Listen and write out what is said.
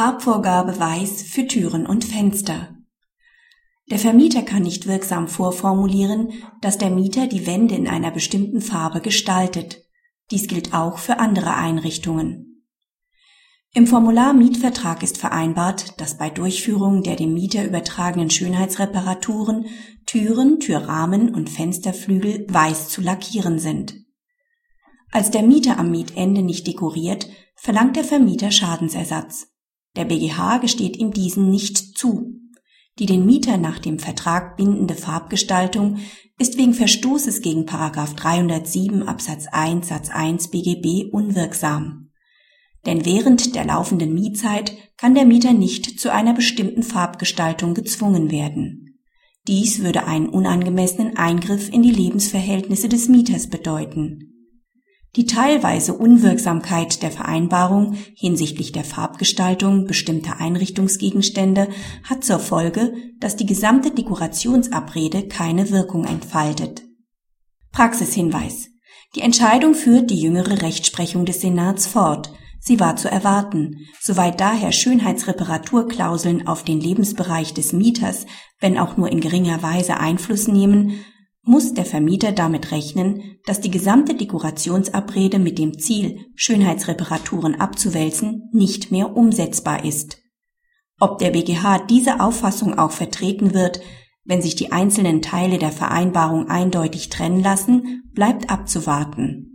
Farbvorgabe weiß für Türen und Fenster. Der Vermieter kann nicht wirksam vorformulieren, dass der Mieter die Wände in einer bestimmten Farbe gestaltet. Dies gilt auch für andere Einrichtungen. Im Formular Mietvertrag ist vereinbart, dass bei Durchführung der dem Mieter übertragenen Schönheitsreparaturen Türen, Türrahmen und Fensterflügel weiß zu lackieren sind. Als der Mieter am Mietende nicht dekoriert, verlangt der Vermieter Schadensersatz. Der BGH gesteht ihm diesen nicht zu. Die den Mieter nach dem Vertrag bindende Farbgestaltung ist wegen Verstoßes gegen 307 Absatz 1 Satz 1 BGB unwirksam. Denn während der laufenden Mietzeit kann der Mieter nicht zu einer bestimmten Farbgestaltung gezwungen werden. Dies würde einen unangemessenen Eingriff in die Lebensverhältnisse des Mieters bedeuten. Die teilweise Unwirksamkeit der Vereinbarung hinsichtlich der Farbgestaltung bestimmter Einrichtungsgegenstände hat zur Folge, dass die gesamte Dekorationsabrede keine Wirkung entfaltet. Praxishinweis. Die Entscheidung führt die jüngere Rechtsprechung des Senats fort. Sie war zu erwarten. Soweit daher Schönheitsreparaturklauseln auf den Lebensbereich des Mieters, wenn auch nur in geringer Weise Einfluss nehmen, muss der Vermieter damit rechnen, dass die gesamte Dekorationsabrede mit dem Ziel, Schönheitsreparaturen abzuwälzen, nicht mehr umsetzbar ist. Ob der BGH diese Auffassung auch vertreten wird, wenn sich die einzelnen Teile der Vereinbarung eindeutig trennen lassen, bleibt abzuwarten